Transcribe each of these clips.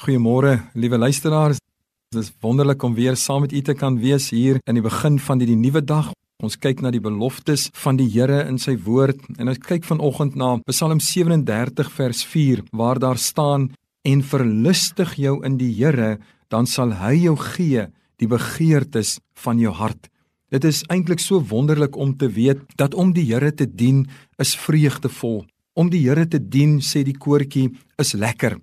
Goeiemôre, liewe luisteraars. Dit is wonderlik om weer saam met u te kan wees hier in die begin van die, die nuwe dag. Ons kyk na die beloftes van die Here in sy woord en ons kyk vanoggend na Psalm 37 vers 4 waar daar staan en verlustig jou in die Here, dan sal hy jou gee die begeertes van jou hart. Dit is eintlik so wonderlik om te weet dat om die Here te dien is vreugdevol. Om die Here te dien, sê die koortjie, is lekker.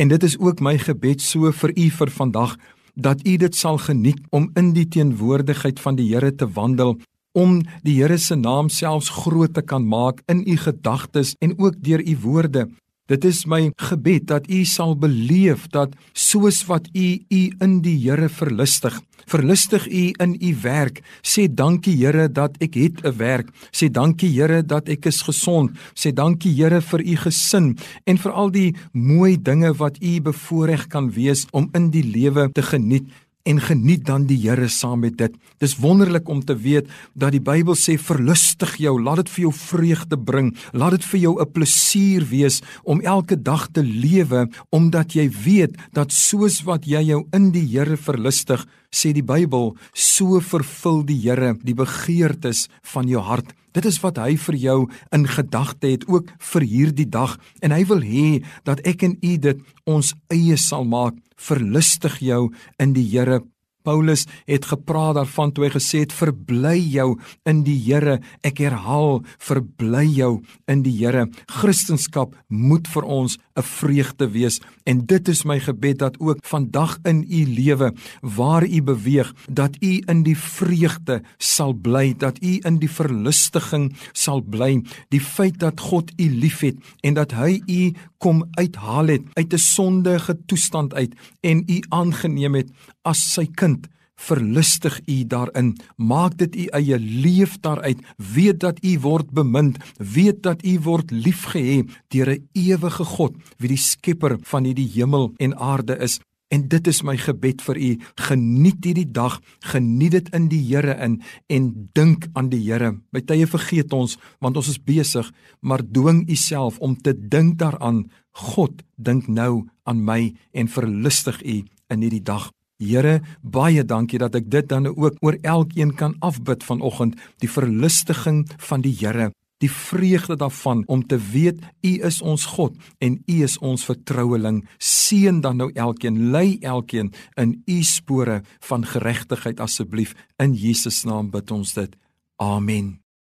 En dit is ook my gebed so vir u vir vandag dat u dit sal geniet om in die teenwoordigheid van die Here te wandel om die Here se naam selfs groot te kan maak in u gedagtes en ook deur u woorde. Dit is my gebed dat u sal beleef dat soos wat u u in die Here verlustig, verlustig u in u werk. Sê dankie Here dat ek het 'n werk. Sê dankie Here dat ek is gesond. Sê dankie Here vir u gesin en vir al die mooi dinge wat u bevoorreg kan wees om in die lewe te geniet en geniet dan die Here saam met dit. Dis wonderlik om te weet dat die Bybel sê verlustig jou, laat dit vir jou vreugde bring, laat dit vir jou 'n plesier wees om elke dag te lewe omdat jy weet dat soos wat jy jou in die Here verlustig, sê die Bybel, so vervul die Here die begeertes van jou hart. Dit is wat hy vir jou in gedagte het ook vir hierdie dag en hy wil hê dat ek en u dit ons eie sal maak. Verlustig jou in die Here Paulus het gepraat daarvan toe hy gesê het verbly jou in die Here. Ek herhaal, verbly jou in die Here. Christendom moet vir ons 'n vreugde wees en dit is my gebed dat ook vandag in u lewe waar u beweeg, dat u in die vreugde sal bly, dat u in die verlustiging sal bly. Die feit dat God u liefhet en dat hy u kom uithaal het uit 'n sondige toestand uit en u aangeneem het as sy kind verlustig u daarin. Maak dit u eie leef daaruit. Weet dat u word bemind. Weet dat u word liefgehê deur 'n ewige God wie die skepper van hierdie hemel en aarde is en dit is my gebed vir u. Geniet hierdie dag geniet dit in die Here in en dink aan die Here. By tye vergeet ons want ons is besig maar dwing u self om te dink daaraan. God dink nou aan my en verlustig u in hierdie dag. Here, baie dankie dat ek dit dan ook oor elkeen kan afbid vanoggend, die verlustiging van die Here, die vreugde daarvan om te weet U is ons God en U is ons vertroueling. Seën dan nou elkeen, lei elkeen in U spore van geregtigheid asseblief in Jesus naam bid ons dit. Amen.